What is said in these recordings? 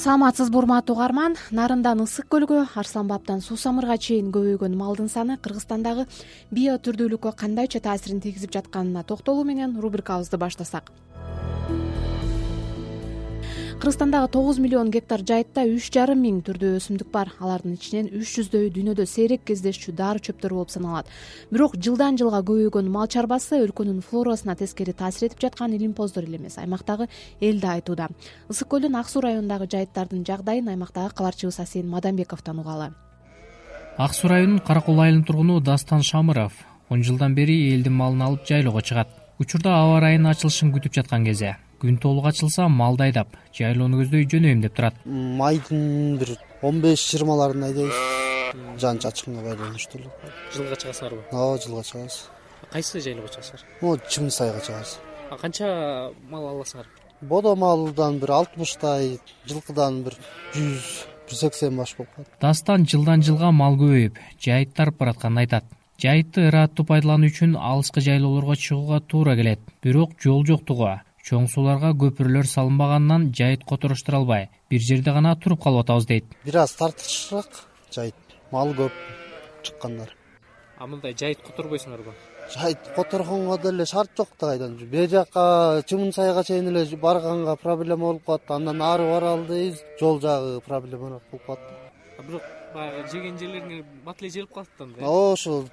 саламатсызбы урматтуу угарман нарындан ысык көлгө арсланбаптан суусамырга чейин көбөйгөн малдын саны кыргызстандагы био түрдүүлүккө кандайча таасирин тийгизип жатканына токтолуу менен рубрикабызды баштасак кыргызстандагы тогуз миллион гектар жайытта үч жарым миң түрдүү өсүмдүк бар. Алардын ичинен үч жүздөйү дүйнөдө сейрек кездешчү дары чөптөр болуп саналат. Бирок жылдан жылга көбөйгөн мал чарбасы өлкөнүн флорасына тескери таасир этип жаткан илимпоздор эле эмес аймактагы эл да айтууда. Ысык көлдүн ак суу районундагы жайыттардын жагдайын аймактагы кабарчыбыз асейин мадамбековдон угалы ак суу районунун каракол айылынын тургуну дастан шамыров он жылдан бери элдин малын алып жайлоого чыгат. Учурда аба ырайынын ачылышын күтүп жаткан кези күн толук ачылса малды айдап жайлоону көздөй жөнөйм деп турат. Майдын бир он беш жыйырмаларында айдайбыз жан чачкынга байланыштуу. Эле жылга чыгасыңарбы ооба жылга чыгабыз. Кайсы жайлоого чыгасыңар? Могу чымын сайга чыгабыз. Канча мал аласыңар? Бодо малдан бир алтымыштай жылкыдан бир жүз бир сексен баш болуп калат. Дастан жылдан жылга мал көбөйүп жайыттарып баратканын айтат. Жайытты ырааттуу пайдалануу үчүн алыскы жайлоолорго чыгууга туура келет. Бирок жол жоктугу чоң сууларга көпүрөлөр салынбаганынан жайыт котуруштура албай бир жерде гана туруп калып атабыз дейт. Бир аз тартычыраак жайыт мал көп чыккандар а мындай жайыт которбойсуңарбы жайыт которгонго деле шарт жок да кайдан бери жака чымын сайга чейин эле барганга проблема болуп калат андан ары баралы дейбиз. Жол жагы проблемараак болуп калат да. Бирок баягы жеген жерлериңер бат эле жерилип калат да анда ооба ошол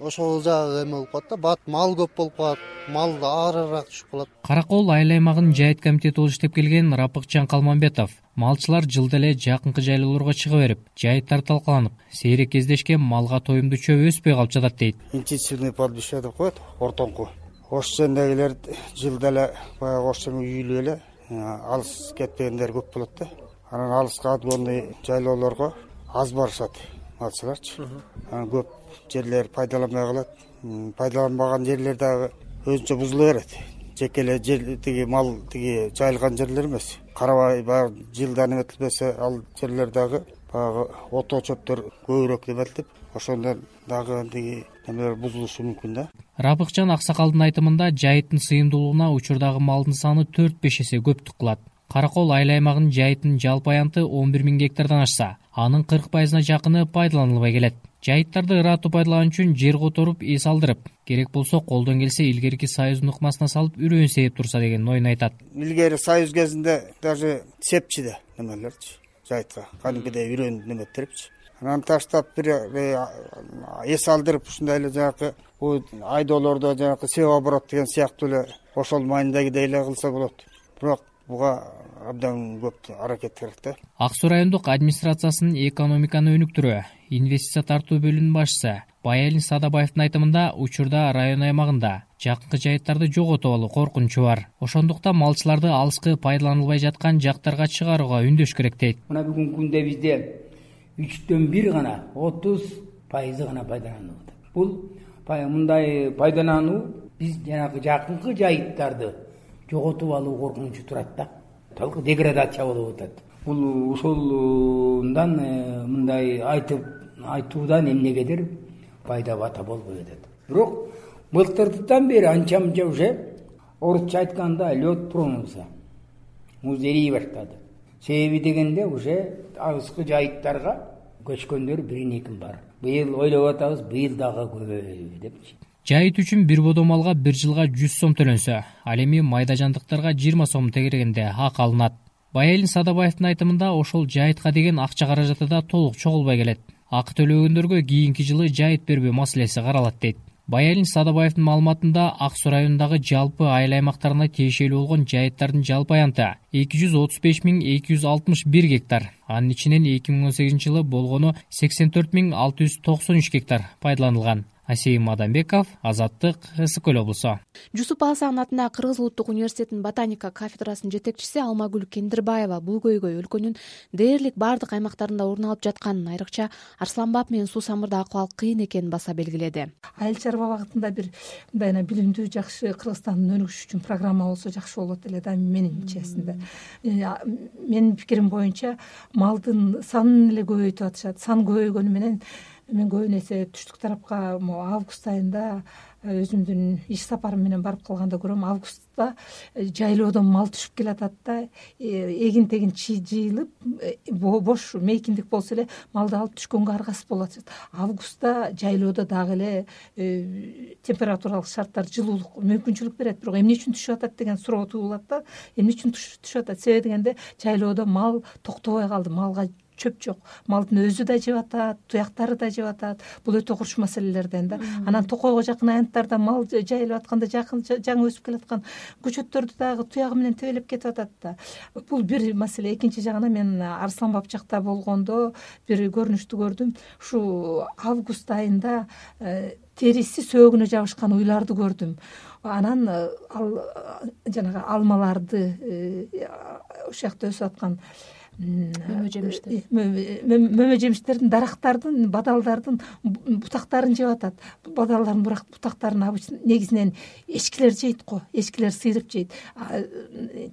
ошол жагы эме болуп калат да. Бат мал көп болуп калат. Мал арыраак түшүп калат. Каракол айыл аймагынын жайыт комитети болуп иштеп келген рапыкчан калмамбетов малчылар жылда эле жакынкы жайлоолорго чыга берип жайыттар талкаланып сейрек кездешкен малга тоюмдуу чөп өспөй калып жатат дейт. Интенсивный пастбище деп коет ортоңку. Ош жэндегилер жылда эле баягы ош жең үйүлүп эле алыс кетпегендер көп болот да. Анан алыска отгонный жайлоолорго аз барышат малчыларчы анан көп жерлер пайдаланбай калат. Пайдаланбаган жерлер дагы өзүнчө бузула берет. Жеке эле жер тиги мал тиги жайылган жерлер эмес. Карабай баягы жылда эметилбесе ал жерлер дагы баягы ото чөптөр көбүрөөк эметилип ошондон дагы тиги немелер бузулушу мүмкүн да. Рабыкжан аксакалдын айтымында жайыттын сыйымдуулугуна учурдагы малдын саны төрт беш эсе көптүк кылат. Каракол айыл аймагынын жайытынын жалпы аянты он бир миң гектардан ашса анын кырк пайызына жакыны пайдаланылбай келет. Жайыттарды ырааттуу пайдалануу үчүн жер которуп эс алдырып керек болсо колдон келсе илгерки союздун ыкмасына салып үрөөн сээп турса деген оюн айтат. Илгери союз кезинде даже сепчү да немелерчи жайытка. Кадимкидей үрөөн неметтерипчи анан таштап бир эс алдырып ушундай эле жанакы айдоолордо жанакы сеп оборот деген сыяктуу эле ошол маанидегидей эле кылса болот. Бирок буга абдан көп аракет керек да. Ак суу райондук администрациясынын экономиканы өнүктүрүү инвестиция тартуу бөлүмүнүн башчысы баяэлин садабаевдин айтымында учурда район аймагында жакынкы жайыттарды жоготуп алуу коркунучу бар. Ошондуктан малчыларды алыскы пайдаланылбай жаткан жактарга чыгарууга үндөш керек дейт. Мына бүгүнкү күндө бизде үчтөн бир гана отуз пайызы гана пайдаланылып атат бул мындай пайдалануу биз жанагы жакынкы жайыттарды жоготуп алуу коркунучу турат да. Деградация болуп атат. Бул ушулндан э, мындай айтып айтуудан эмнегедир пайда бата болбой атат. Бирок былтыртан бери анча мынча уже орусча айтканда лед тронулся муз эрий баштады. Себеби дегенде уже алыскы жайыттарга көчкөндөр бирин экин бар. Быйыл ойлоп атабыз быйыл дагы көбөйбү депчи жайыт үчүн бир бодо малга бир жылга жүз сом төлөнсө ал эми майда жандыктарга жыйырма сом тегерегинде акы алынат. Баяэлин садабаевдин айтымында ошол жайытка деген акча каражаты да толук чогулбай келет. Акы төлөбөгөндөргө кийинки жылы жайыт бербөө маселеси каралат дейт. Баяэлин садабаевдин маалыматында ак суу районундагы жалпы айыл аймактарына тиешелүү болгон жайыттардын жалпы аянты эки жүз отуз беш миң эки жүз алтымыш бир гектар анын ичинен эки миң он сегизинчи жылы болгону сексен төрт миң алты жүз токсон үч гектар пайдаланылган асейин мадамбеков азаттык ысык көл облусу жусуп баласанов атындагы кыргыз улуттук университетинин ботаника кафедрасынын жетекчиси алмагүл кендирбаева бул көйгөй өлкөнүн дээрлик баардык аймактарында орун алып жатканын айрыкча арсланбап менен суу самырда акыбал кыйын экенин баса белгиледи. Айыл чарба багытында бир мындай эе билимдүү жакшы кыргызстандын өнүгүшү үчүн программа болсо жакшы болот эле да менин честинде э, менин пикирим боюнча малдын санын эле көбөйтүп атышат. Сан көбөйгөнү менен мен көбүн эсе түштүк тарапка могу август айында өзүмдүн иш сапарым менен барып калганда көрөм августта жайлоодон мал түшүп келатат да эгин тегин жыйылып бош мейкиндик болсо эле малды алып түшкөнгө аргасыз болуп атышат августта жайлоодо дагы эле температуралык шарттар жылуулук мүмкүнчүлүк берет. Бирок эмне үчүн түшүп атат деген суроо туулат да эмне үчүн түшүп атат? Себеби дегенде жайлоодо мал токтобой калды малга чөп жок. Малдын өзү да жеп атат туяктары да жеп атат. Бул өтө курч маселелерден да. Анан токойго жакын аянттарда мал жайылып атканда жаңы өсүп келаткан көчөттөрдү дагы туягы менен тебелеп кетип атат да. Бул бир маселе. Экинчи жагынан мен арслан баб жакта болгондо бир көрүнүштү көрдүм. Ушул август айында э, териси сөөгүнө жабышкан уйларды көрдүм. Анан э, ал э, жанагы алмаларды ушул жакта өсүп аткан мөмө жемиштер. мөмө жемиштердин дарактардын бадалдардын бутактарын жеп атат бадалдардын бутактарын обычно негизинен эчкилер жейт го эчкилер сыйрып жейт.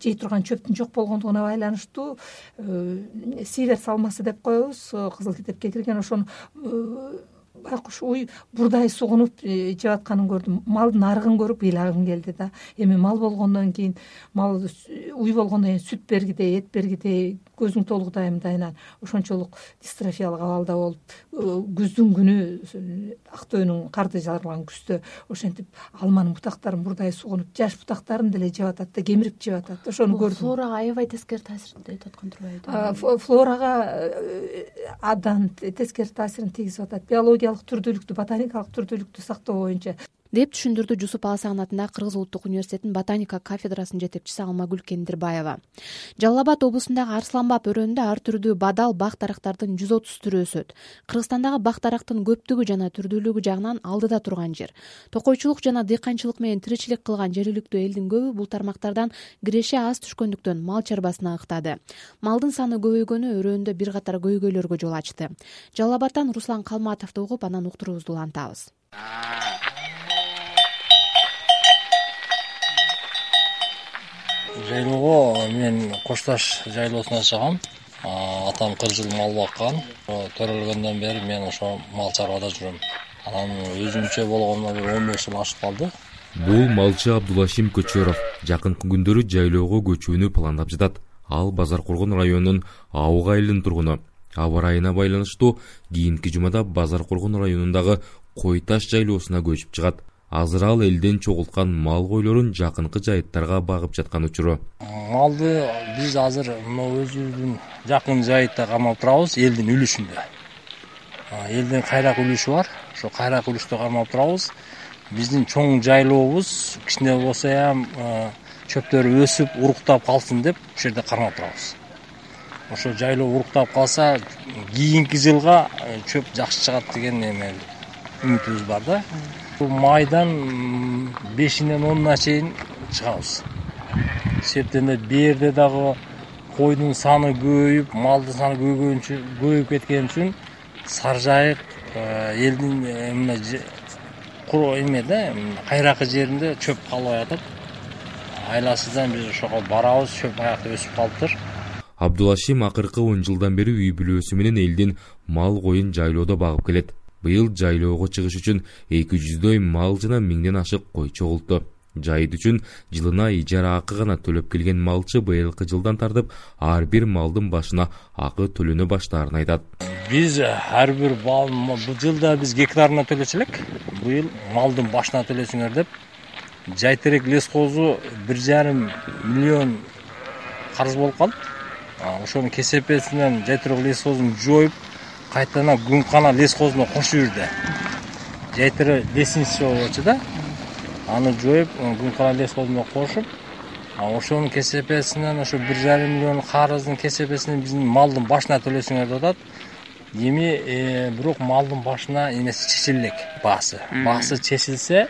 Жей турган чөптүн жок болгондугуна байланыштуу э, сиверс салмасы деп коебуз кызыл китепке кирген ошону э, байкуш уй бурдай сугунуп э, жеп атканын көрдүм. Малдын арыгын көрүп ыйлагым келди да. Эми мал болгондон кийин мал уй болгондон кийин сүт бергидей эт бергидей көзүң толугдайымдайынан ошончолук дистрофиялык абалда болуп э, күздүн күнү актөбөнүн карды жарган күздө ошентип алманын бутактарын бурдай сугунуп жаш бутактарын деле жеп атат да кемирип жеп атат ошону көрдүм. флорага аябай тескери таасир этип аткан турбайбы флорага э, абдан тескери таасирин тийгизип атат. Биологиялык түрдүүлүктү ботаникалык түрдүүлүктү сактоо боюнча деп түшүндүрдү жусуп аласан атындагы кыргыз улуттук университетинин ботаника кафедрасынын жетекчиси алмагүл кендирбаева. Жалал абад облусундагы арсланбап өрөөнүндө ар түрдүү бадал бак дарактардын жүз отуз түрү өсөт. Кыргызстандагы бак дарактын көптүгү жана түрдүүлүгү жагынан алдыда турган жер. Токойчулук жана дыйканчылык менен тиричилик кылган жергиликтүү элдин көбү бул тармактардан киреше аз түшкөндүктөн мал чарбасына ыктады. Малдын саны көбөйгөнү өрөөндө бир катар көйгөйлөргө жол ачты. Жалал абадтан руслан калматовду угуп анан уктуруубузду улантабыз жайлоого мен кош таш жайлоосуна чыгам. Атам кырк жыл мал баккан. Төрөлгөндөн бери мен ошо мал чарбада жүрөм. Анан өзүмчө болгонуна бир он беш жыл ашып калды. Бул малчы абдулашим көчөров жакынкы күндөрү жайлоого көчүүнү пландап жатат. Ал базар коргон районунун абук айылынын тургуну. Аба ырайына байланыштуу кийинки жумада базар коргон районундагы кой таш жайлоосуна көчүп чыгат азыр ал элден чогулткан мал койлорун жакынкы жайыттарга багып жаткан учуру. Малды биз азыр мына өзүбүздүн жакын жайытта кармап турабыз элдин үлүшүндө. Элдин кайрак үлүшү бар ошо кайрак үлүштө кармап турабыз. Биздин чоң жайлообуз кичине болсо эм чөптөрү өсүп уруктап калсын деп ушул жерде кармап турабыз. Ошо жайлоо уруктап калса кийинки жылга чөп жакшы чыгат деген эме үмүтүбүз бар да майдан бешинен онуна чейин чыгабыз. Себептен эле берде дагы койдун саны көбөйүп малдын саны көбөйүп кеткен үчүн сары жайык э, элдин э, мына эме да кайракы жеринде чөп калбай атат. Айласыздан биз ошого барабыз чөп аякта өсүп калыптыр. Абдулашим акыркы он жылдан бери үй бүлөсү менен элдин мал коюн жайлоодо багып келет быйыл жайлоого чыгыш үчүн эки жүздөй мал жана миңден ашык кой чогултту жайыт үчүн жылына ижара акы гана төлөп келген малчы быйылкы жылдан тартып ар бир малдын башына акы төлөнө баштаарын айтат. Биз ар бир бул жылда биз гектарына төлөчү элек быйыл малдын башына төлөсүңөр деп жайтерек лесхозу бир жарым миллион карыз болуп калды. Ошонун кесепетинен жайтерек лесхозун жоюп кайтадан күнкана лесхозуна кошуп жүрдү жайтерек лесничий болчу да аны жоюп күнкана лесхозуна кошуп ошонун кесепесинен ошо бир жарым миллион карыздын кесепесинен биздин малдын башына төлөсүңөр деп атат эми э, бирок малдын башына эмеси чечиле элек баасы баасы чечилсе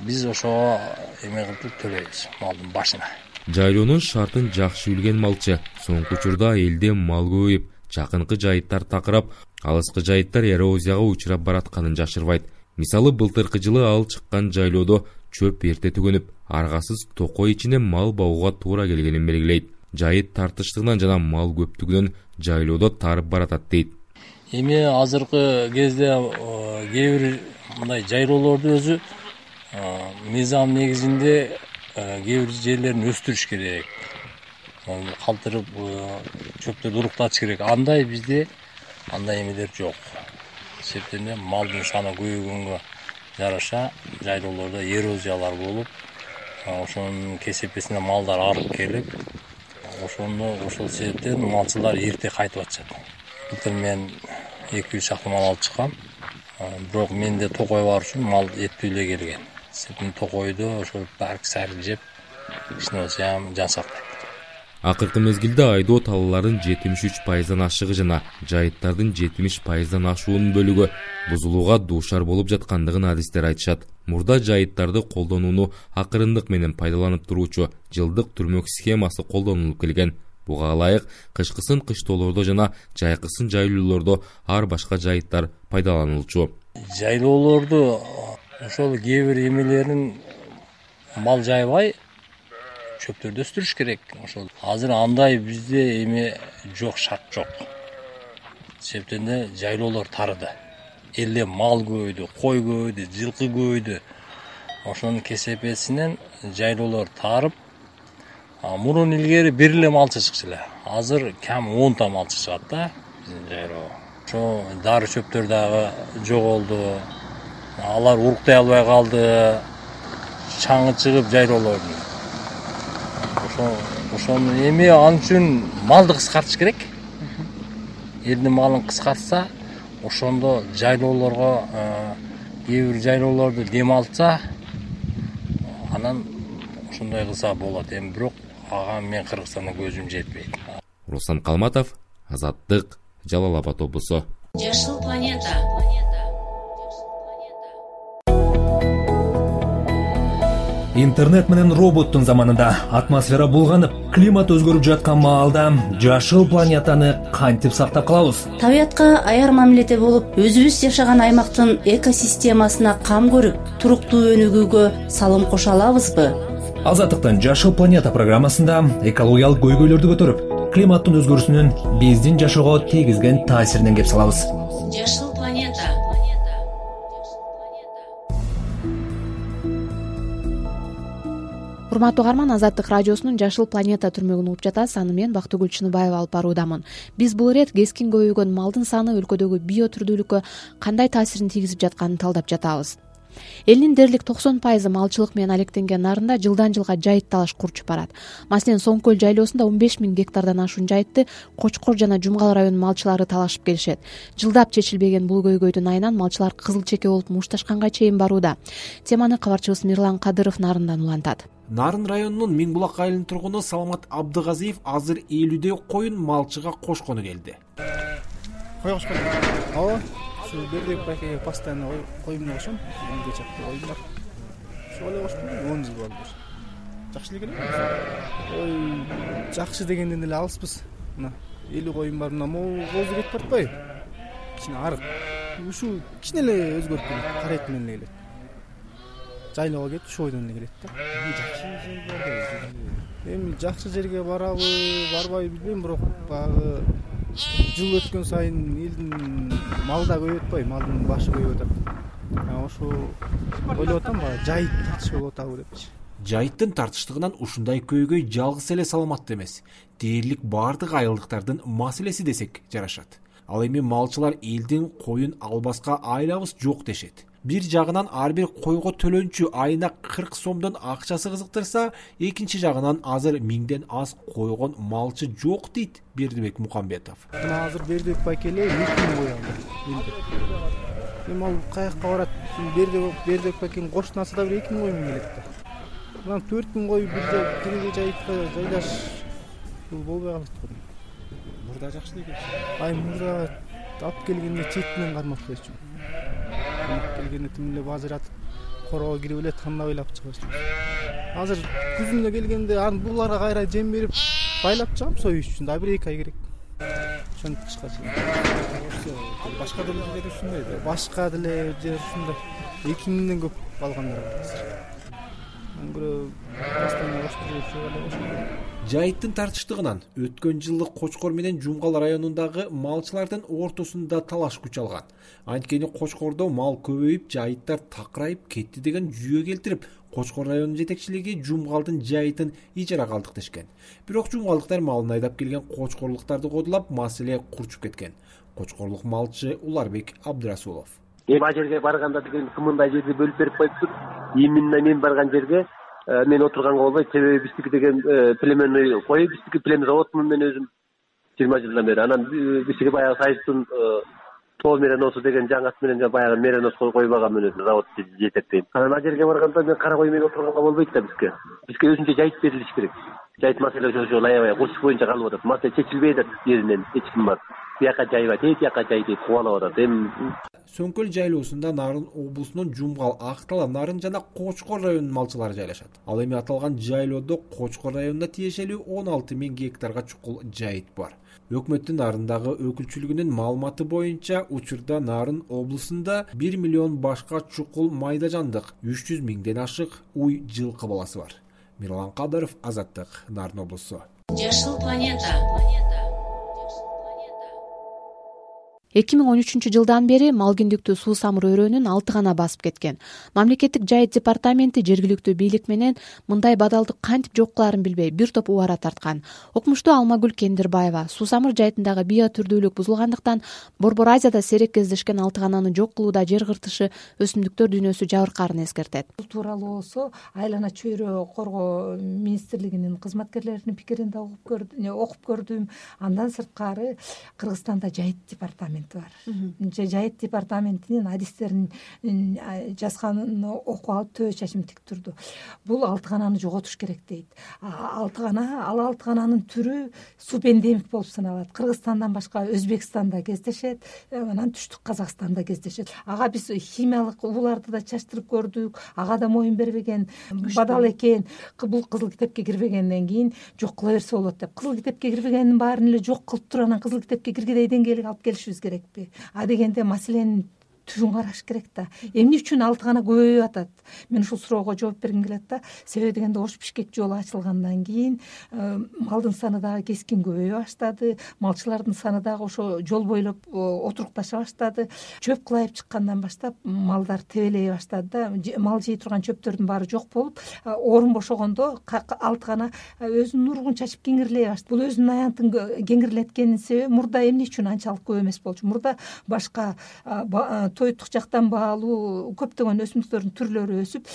биз ошого эме кылып төлөйбүз малдын башына. Жайлоонун шартын жакшы билген малчы. Соңку учурда элде мал көбөйүп жакынкы жайыттар такырап алыскы жайыттар эрозияга учурап баратканын жашырбайт. Мисалы былтыркы жылы ал чыккан жайлоодо чөп эрте түгөнүп аргасыз токой ичине мал багууга туура келгенин белгилейт. Жайыт тартыштыгынан жана мал көптүгүнөн жайлоодо тарып баратат дейт. Эми азыркы кезде кээ бир мындай жайлоолорду өзү мыйзам негизинде кээ бир жерлерин өстүрүш керек калтырып чөптөрдү уруктатыш керек. Андай бизде андай эмелер жок. Себептен эле малдын саны көбөйгөнгө жараша жайлоолордо эрозиялар болуп ошонун кесепетине малдар арып келип ошондо ошол себептен малчылар эрте кайтып атышат. Былтыр мен эки жүз чакты мал алып чыккам. Бирок менде токой бар үчүн мал эттүү эле келген. Себептен токойду ошо барк сарил жеп кичине болсо жан сактайт акыркы мезгилде айдоо талааларын жетимиш үч пайыздан ашыгы жана жайыттардын жетимиш пайыздан ашуунун бөлүгү бузулууга дуушар болуп жаткандыгын адистер айтышат. Мурда жайыттарды колдонууну акырындык менен пайдаланып туруучу жылдык түрмөк схемасы колдонулуп келген. Буга ылайык кышкысын кыштоолордо жана жайкысын жайлоолордо ар башка жайыттар пайдаланылчу. Жайлоолорду ошол кээ бир эмелерин мал жайбай чөптөрдү өстүрүш керек. Ошол азыр андай бизде эме жок шарт жок. Себептен эле жайлоолор тарыды. Эле мал көбөйдү кой көбөйдү жылкы көбөйдү ошонун кесепетинен жайлоолор таарып мурун илгери бир эле малчы чыкчу эле. Азыр кем онта малчы чыгат да биздин жайлоо. Ошо дары чөптөр дагы жоголду алар уруктай албай калды. Чаңы чыгып жайлоолордун ошону эми ал үчүн малды кыскартыш керек. Элдин малын кыскартса ошондо жайлоолорго э, кээ бир жайлоолорду дем алтса анан ошондой кылса болот эми. Бирок ага мен кыргызстанда көзүм жетпейт. Руслан калматов азаттык жалал абад облусу. Жашыл планета интернет менен роботтун заманында атмосфера булганып климат өзгөрүп жаткан маалда жашыл планетаны кантип сактап калабыз? Табиятка аяр мамиледе болуп өзүбүз жашаган аймактын экосистемасына кам көрүп туруктуу өнүгүүгө салым кошо алабызбы? Азаттыктын жашыл планета программасында экологиялык көйгөйлөрдү көтөрүп климаттын өзгөрүүсүнүн биздин жашоого тийгизген таасиринен кеп салабыз. Жашыл урматтуу угарман азаттык радиосунун жашыл планета түрмөгүн угуп жатасыз аны мен бактыгүл чыныбаева алып баруудамын. Биз бул ирет кескин көбөйгөн малдын саны өлкөдөгү био түрдүүлүккө кандай таасирин тийгизип жатканын талдап жатабыз. Элдин дээрлик токсон пайызы малчылык менен алектенген нарында жылдан жылга жайыт талаш курчуп барат. Маселен соң көл жайлоосунда он беш миң гектардан ашуун жайытты кочкор жана жумгал районунун малчылары талашып келишет. Жылдап чечилбеген бул көйгөйдүн айынан малчылар кызыл чеке болуп мушташканга чейин барууда. Теманы кабарчыбыз мирлан кадыров нарындан улантат нарын районунун миң булак айылынын тургуну саламат абдыгазиев азыр элүүдөй коюн малчыга кошкону келди. Кой кошкон? Ооба ушу бердибек байкеге постоянно эмне кошом элүү чакты коюм бар. Ошого эле кошком он жыл болду. Жакшы эле келеби ой жакшы дегенден эле алыспыз. Мына элүү коюм бар мына могу козу кетип баратпайбы кичине арык. Ушул кичине эле өзгөрүп келет карайт менен эле келет жайлоого кетип ушул бойдон эле келет да. Эми жакшы жерге барабы барбайбы билбейм бирок баягы жыл өткөн сайын элдин мал да көбөйүп атпайбы малдын башы көбөйүп атат. Ошо ойлоп атам баягы жайыт тартыш болуп атабы депчи. Жайыттын тартыштыгынан ушундай көйгөй жалгыз эле саламатта эмес. Дээрлик баардык айылдыктардын маселеси десек жарашат. Ал эми малчылар элдин коюн албаска айлабыз жок дешет бир жагынан ар бир койго төлөнчү айына кырк сомдон акчасы кызыктырса экинчи жагынан азыр миңден аз койгон малчы жок дейт бердибек мукамбетов мына азыр бердибек байке эле эки миң кой алды. Эми ал каякка барат? Бердибек байкенин кошунасы да бир эки миң кой менен келет да. Мына төрт миң кой бир жайытка жайлаш бул болбой калат го мурда жакшы эле экен. Ай мурда алып келгенде четинен кармап келгенде тим эле бажыратып короого кирип эле тандап эле алып азыр күзүнө келгенде анан буларга кайра жем берип байлап чыгам союш үчүн дагы бир эки ай керек. Ошентип кышка чейин башка деле жерлерде ушундай да. Башка деле жер ушундай. Эки миңден көп алгандар бар. азыр жайыттын тартыштыгынан өткөн жылы кочкор менен жумгал районундагы малчылардын ортосунда талаш күч алган. Анткени кочкордо мал көбөйүп жайыттар такырайып кетти деген жүйө келтирип кочкор районунун жетекчилиги жумгалдын жайытын ижарага алдык дешкен бирок жумгалдыктар малын айдап келген кочкорлуктарды кодулап маселе курчуп кеткен. Кочкорлук малчы уларбек абдырасулов эми ал жерге барганда деген кымындай жерди бөлүп берип коюптур именно мен барган жерге э, мен отурганга болбойт себеби биздики деген э, племенный кой биздики плем заводмун мен өзүм жыйырма жылдан бери. Анан э, биздики баягы союздун тоо мереносу деген жаңы ат менен баягы меренос койбаган мен өзүм завод жетектейм. Анан ал жерге барганда мен кара кой менен отурганга болбойт да бизге. Бизге өзүнчө жайыт берилиш керек жайыт маселеси ошол аябай курчук боюнча калып атат. Маселе чечилбей атат жеринен эч ким барып бияка жайбайт эй тияка жай дейт кубалап атат эми сөңкөл жайлоосунда нарын облусунун жумгал ак талаа нарын жана кочкор районунун малчылары жайлашат. Ал эми аталган жайлоодо кочкор районуна тиешелүү он алты миң гектарга чукул жайыт бар. Өкмөттүн нарындагы өкүлчүлүгүнүн маалыматы боюнча учурда нарын облусунда бир миллион башка чукул майда жандык үч жүз миңден ашык уй жылкы баласы бар мирлан кадыров азаттык нарын облусу. Жашыл планета эки миң он үчүнчү жылдан бери малкүндүктү суу самыр өрөөнүн алты гана басып кеткен. Мамлекеттик жайыт департаменти жергиликтүү бийлик менен мындай бадалдык кантип жок кылаарын билбей бир топ убара тарткан. Окумуштуу алмагүл кендирбаева суу самыр жайытындагы био түрдүүлүк бузулгандыктан борбор азияда сейрек кездешкен алтыгананы жок кылууда жер кыртышы өсүмдүктөр дүйнөсү жабыркаарын эскертет. Бул тууралуу болсо айлана чөйрө коргоо министрлигинин кызматкерлеринин пикирин да угуп көрдүм окуп көрдүм. Андан сырткары кыргызстанда жайыт департаменти бар. Жайыт департаментинин адистерин жазганын окуп алып төбө чачым тик турду. Бул алтыгананы жоготуш керек дейт. Алтыгана ал алтыгананын түрү супендемик болуп саналат. Кыргызстандан башка өзбекстанда кездешет анан түштүк казакстанда кездешет. Ага биз химиялык ууларды да чачтырып көрдүк. Ага да моюн бербеген бадал экен. Бул кызыл китепке кирбегенден кийин жок кыла берсе болот деп. Кызыл китепке кирбегенин баарын эле жок кылып туруп анан кызыл китепке киргидей деңгээлге алып келишибиз керек керекпи? Адегенде маселенин түбүн караш керек да. Эмне үчүн алтыгана көбөйүп атат? Мен ушул суроого жооп бергим келет да. Себеби дегенде ош бишкек жолу ачылгандан кийин э, малдын саны дагы кескин көбөйө баштады. Малчылардын саны дагы ошо жол бойлоп э, отурукташа баштады. Чөп кылайып чыккандан баштап малдар тебелей баштады да. Мал жей турган чөптөрдүн баары жок болуп э, орун бошогондо алтыгана өзүнүн уругун чачып кеңирлей баштады. Бул өзүнүн аянтын кеңирлеткенинин себеби мурда эмне үчүн анчалык көп эмес болчу? Мурда башка тоюттук жактан баалуу көптөгөн өсүмдүктөрдүн түрлөрү өсүп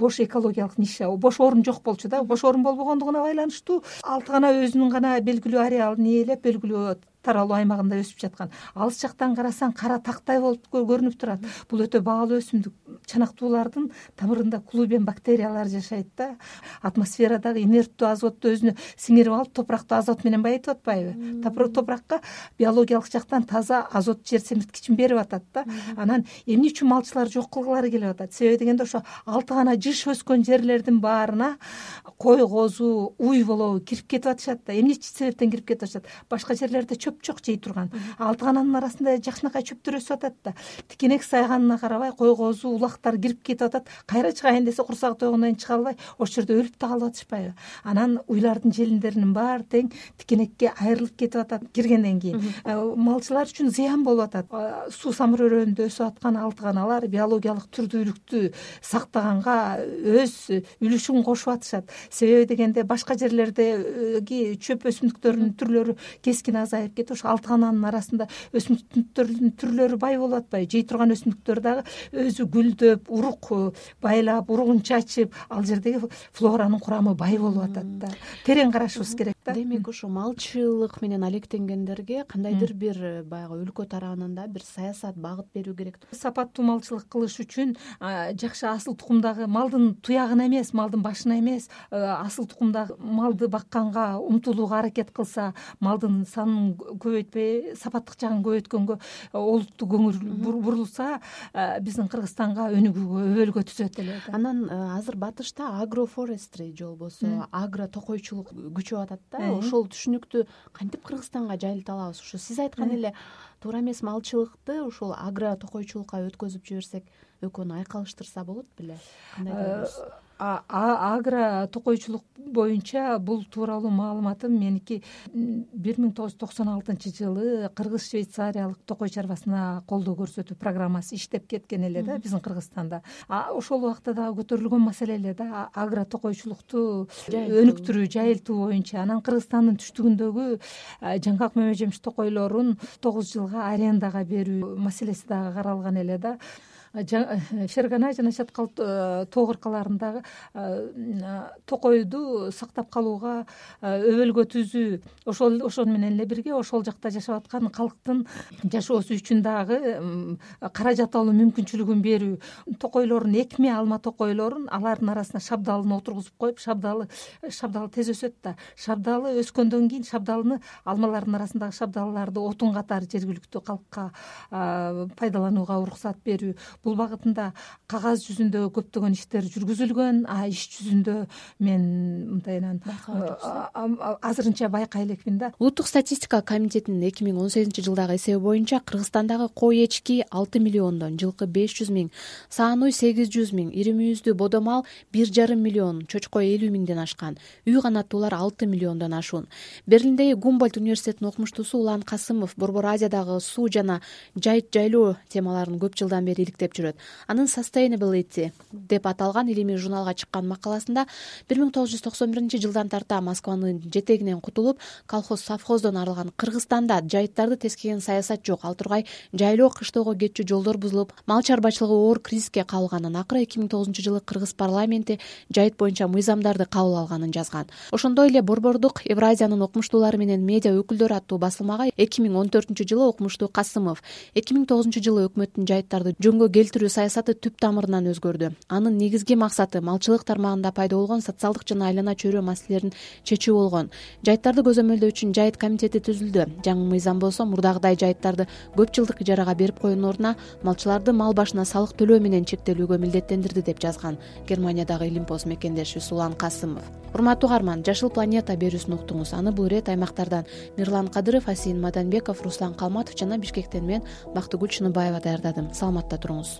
бош экологиялык ниша бош орун жок болчу да бош орун болбогондугуна байланыштуу. Алтыгана өзүнүн гана белгилүү ареалын ээлеп белгилүү таралуу аймагында өсүп жаткан. Алыс жактан карасаң кара тактай болуп көрүнүп турат. Бул өтө баалуу өсүмдүк чанактуулардын тамырында клубен бактериялар жашайт да. Атмосферадагы инерттүү азотту өзүнө сиңирип алып топуракту азот менен байытып атпайбы? Топуракка биологиялык жактан таза азот жер семирткичин берип атат да. Анан эмне үчүн малчылар жок кылгылары келип атат? Себеби дегенде ошо алты гана жыш өскөн жерлердин баарына кой козу уй болобу кирип кетип атышат да. Эмне себептен кирип кетип атышат? Башка жерлерде чөп жок жей турган. Алтыгананын арасында жакшынакай чөптөр өсүп атат да. Тикенек сайганына карабай кой козу улактар кирип кетип атат. Кайра чыгайын десе курсагы тойгондон кийин чыга албай ошол жерде өлүп да калып атышпайбы. Анан уйлардын желиндеринин баары тең тикенекке айрылып кетип атат киргенден кийин. Э, малчылар үчүн зыян болуп атат. Э, суу самыр өрөөнүндө өсүп аткан алтыганалар биологиялык түрдүүлүктү сактаганга өз үлүшүн кошуп атышат. Себеби дегенде башка жерлердеги чөп өсүмдүктөрдүн түрлөрү кескин азайып кетип ошо алтыгананын арасында өсүмдүктөрдүн түрлөрү бай болуп атпайбы жей турган өсүмдүктөр дагы өзү гүлдөп урук э, байлап уругун чачып ал жердеги флоранын курамы бай болуп атат да. Терең карашыбыз керек да. Демек ошо малчылык менен алектенгендерге кандайдыр бир э, баягы өлкө тарабынан да бир саясат багыт берүү керек. Сапаттуу малчылык кылыш үчүн жакшы асыл тукумдагы малдын туягына эмес малдын башына эмес э, асыл тукумдагы малды бакканга умтулууга аракет кылса малдын санын көбөйтпөй сапаттык жагын көбөйткөнгө олуттуу көңүл бурулса биздин кыргызстанга өнүгүүгө өбөлгө түзөт эле да. Анан э, азыр батышта агрофорестри же болбосо агро токойчулук күчөп атат да. Э. ошол түшүнүктү кантип кыргызстанга жайылта алабыз. Ушу сиз айткан э. эле туура эмес малчылыкты ушул агро токойчулукка өткөзүп жиберсек экөөнү айкалыштырса болот беле. Кандай агро токойчулук боюнча бул тууралуу маалыматым меники бир миң тогуз жүз токсон алтынчы жылы кыргыз швейцариялык токой чарбасына колдоо көрсөтүү программасы иштеп кеткен эле да биздин кыргызстанда. Ошол убакта дагы көтөрүлгөн маселе эле да агро токойчулукту өнүктүрүү жайылтуу боюнча анан кыргызстандын түштүгүндөгү жаңгак мөмө жемиш токойлорун тогуз жылга арендага берүү маселеси дагы каралган эле да фергана жана чаткал э, тоо кыркаларындагы э, токойду сактап калууга э, өбөлгө ошол ошону менен эле бирге ошол жакта жашап аткан калктын жашоосу үчүн дагы каражат алуу мүмкүнчүлүгүн берүү. Токойлордун экме алма токойлорун алардын арасына шабдалыны отургузуп коюп шабдалы шабдалы тез өсөт да. Шабдалы өскөндөн кийин шабдалыны алмалардын арасындагы шабдалыларды отун катары жергиликтүү калкка пайдаланууга уруксат берүү бул багытында кагаз жүзүндө көптөгөн иштер жүргүзүлгөн а иш жүзүндө мен мындайынан азырынча байкай элекмин да. Улуттук статистика комитетинин эки миң он сегизинчи жылдагы эсеби боюнча кыргызстандагы кой эчки алты миллиондон жылкы беш жүз миң саан уй сегиз жүз миң ири мүйүздүү бодо мал бир жарым миллион чочко элүү миңден ашкан үй канаттуулар алты миллиондон ашуун. Берлиндеги гумбольд университетинин окумуштуусу улан касымов борбор азиядагы суу жана жайыт жайлоо темаларын көп жылдан бери иликтеп жүрөт. Анын sustainability деп аталган илимий журналга чыккан макаласында бир миң тогуз жүз токсон биринчи жылдан тарта москванын жетегинен кутулуп колхоз совхоздон арылган кыргызстанда жайыттарды тескеген саясат жок. Ал тургай жайлоо кыштоого кетчү жолдор бузулуп мал чарбачылыгы оор кризиске кабылганын акыры эки миң тогузунчу жылы кыргыз парламенти жайыт боюнча мыйзамдарды кабыл алганын жазган. Ошондой эле борбордук евразиянын окумуштуулары менен медиа өкүлдөрү аттуу басылмага эки миң он төртүнчү жылы окумуштуу касымов эки миң тогузунчу жылы өкмөттүн жайыттарды жөнгө келтирүү саясаты түп тамырынан өзгөрдү. Анын негизги максаты малчылык тармагында пайда болгон социалдык жана айлана чөйрө маселелерин чечүү болгон. Жайыттарды көзөмөлдөө үчүн жайыт комитети түзүлдү. Жаңы мыйзам болсо мурдагыдай жайыттарды көп жылдык ижарага берип койгондун ордуна малчыларды мал башына салык төлөө менен чектелүүгө милдеттендирди деп жазган германиядагы илимпоз мекендешибиз улан касымов. Урматтуу угарман жашыл планета берүүсүн уктуңуз аны бул ирет аймактардан мирлан кадыров асийин маданбеков руслан калматов жана бишкектен мен бактыгүл чыныбаева даярдадым. Саламатта туруңуз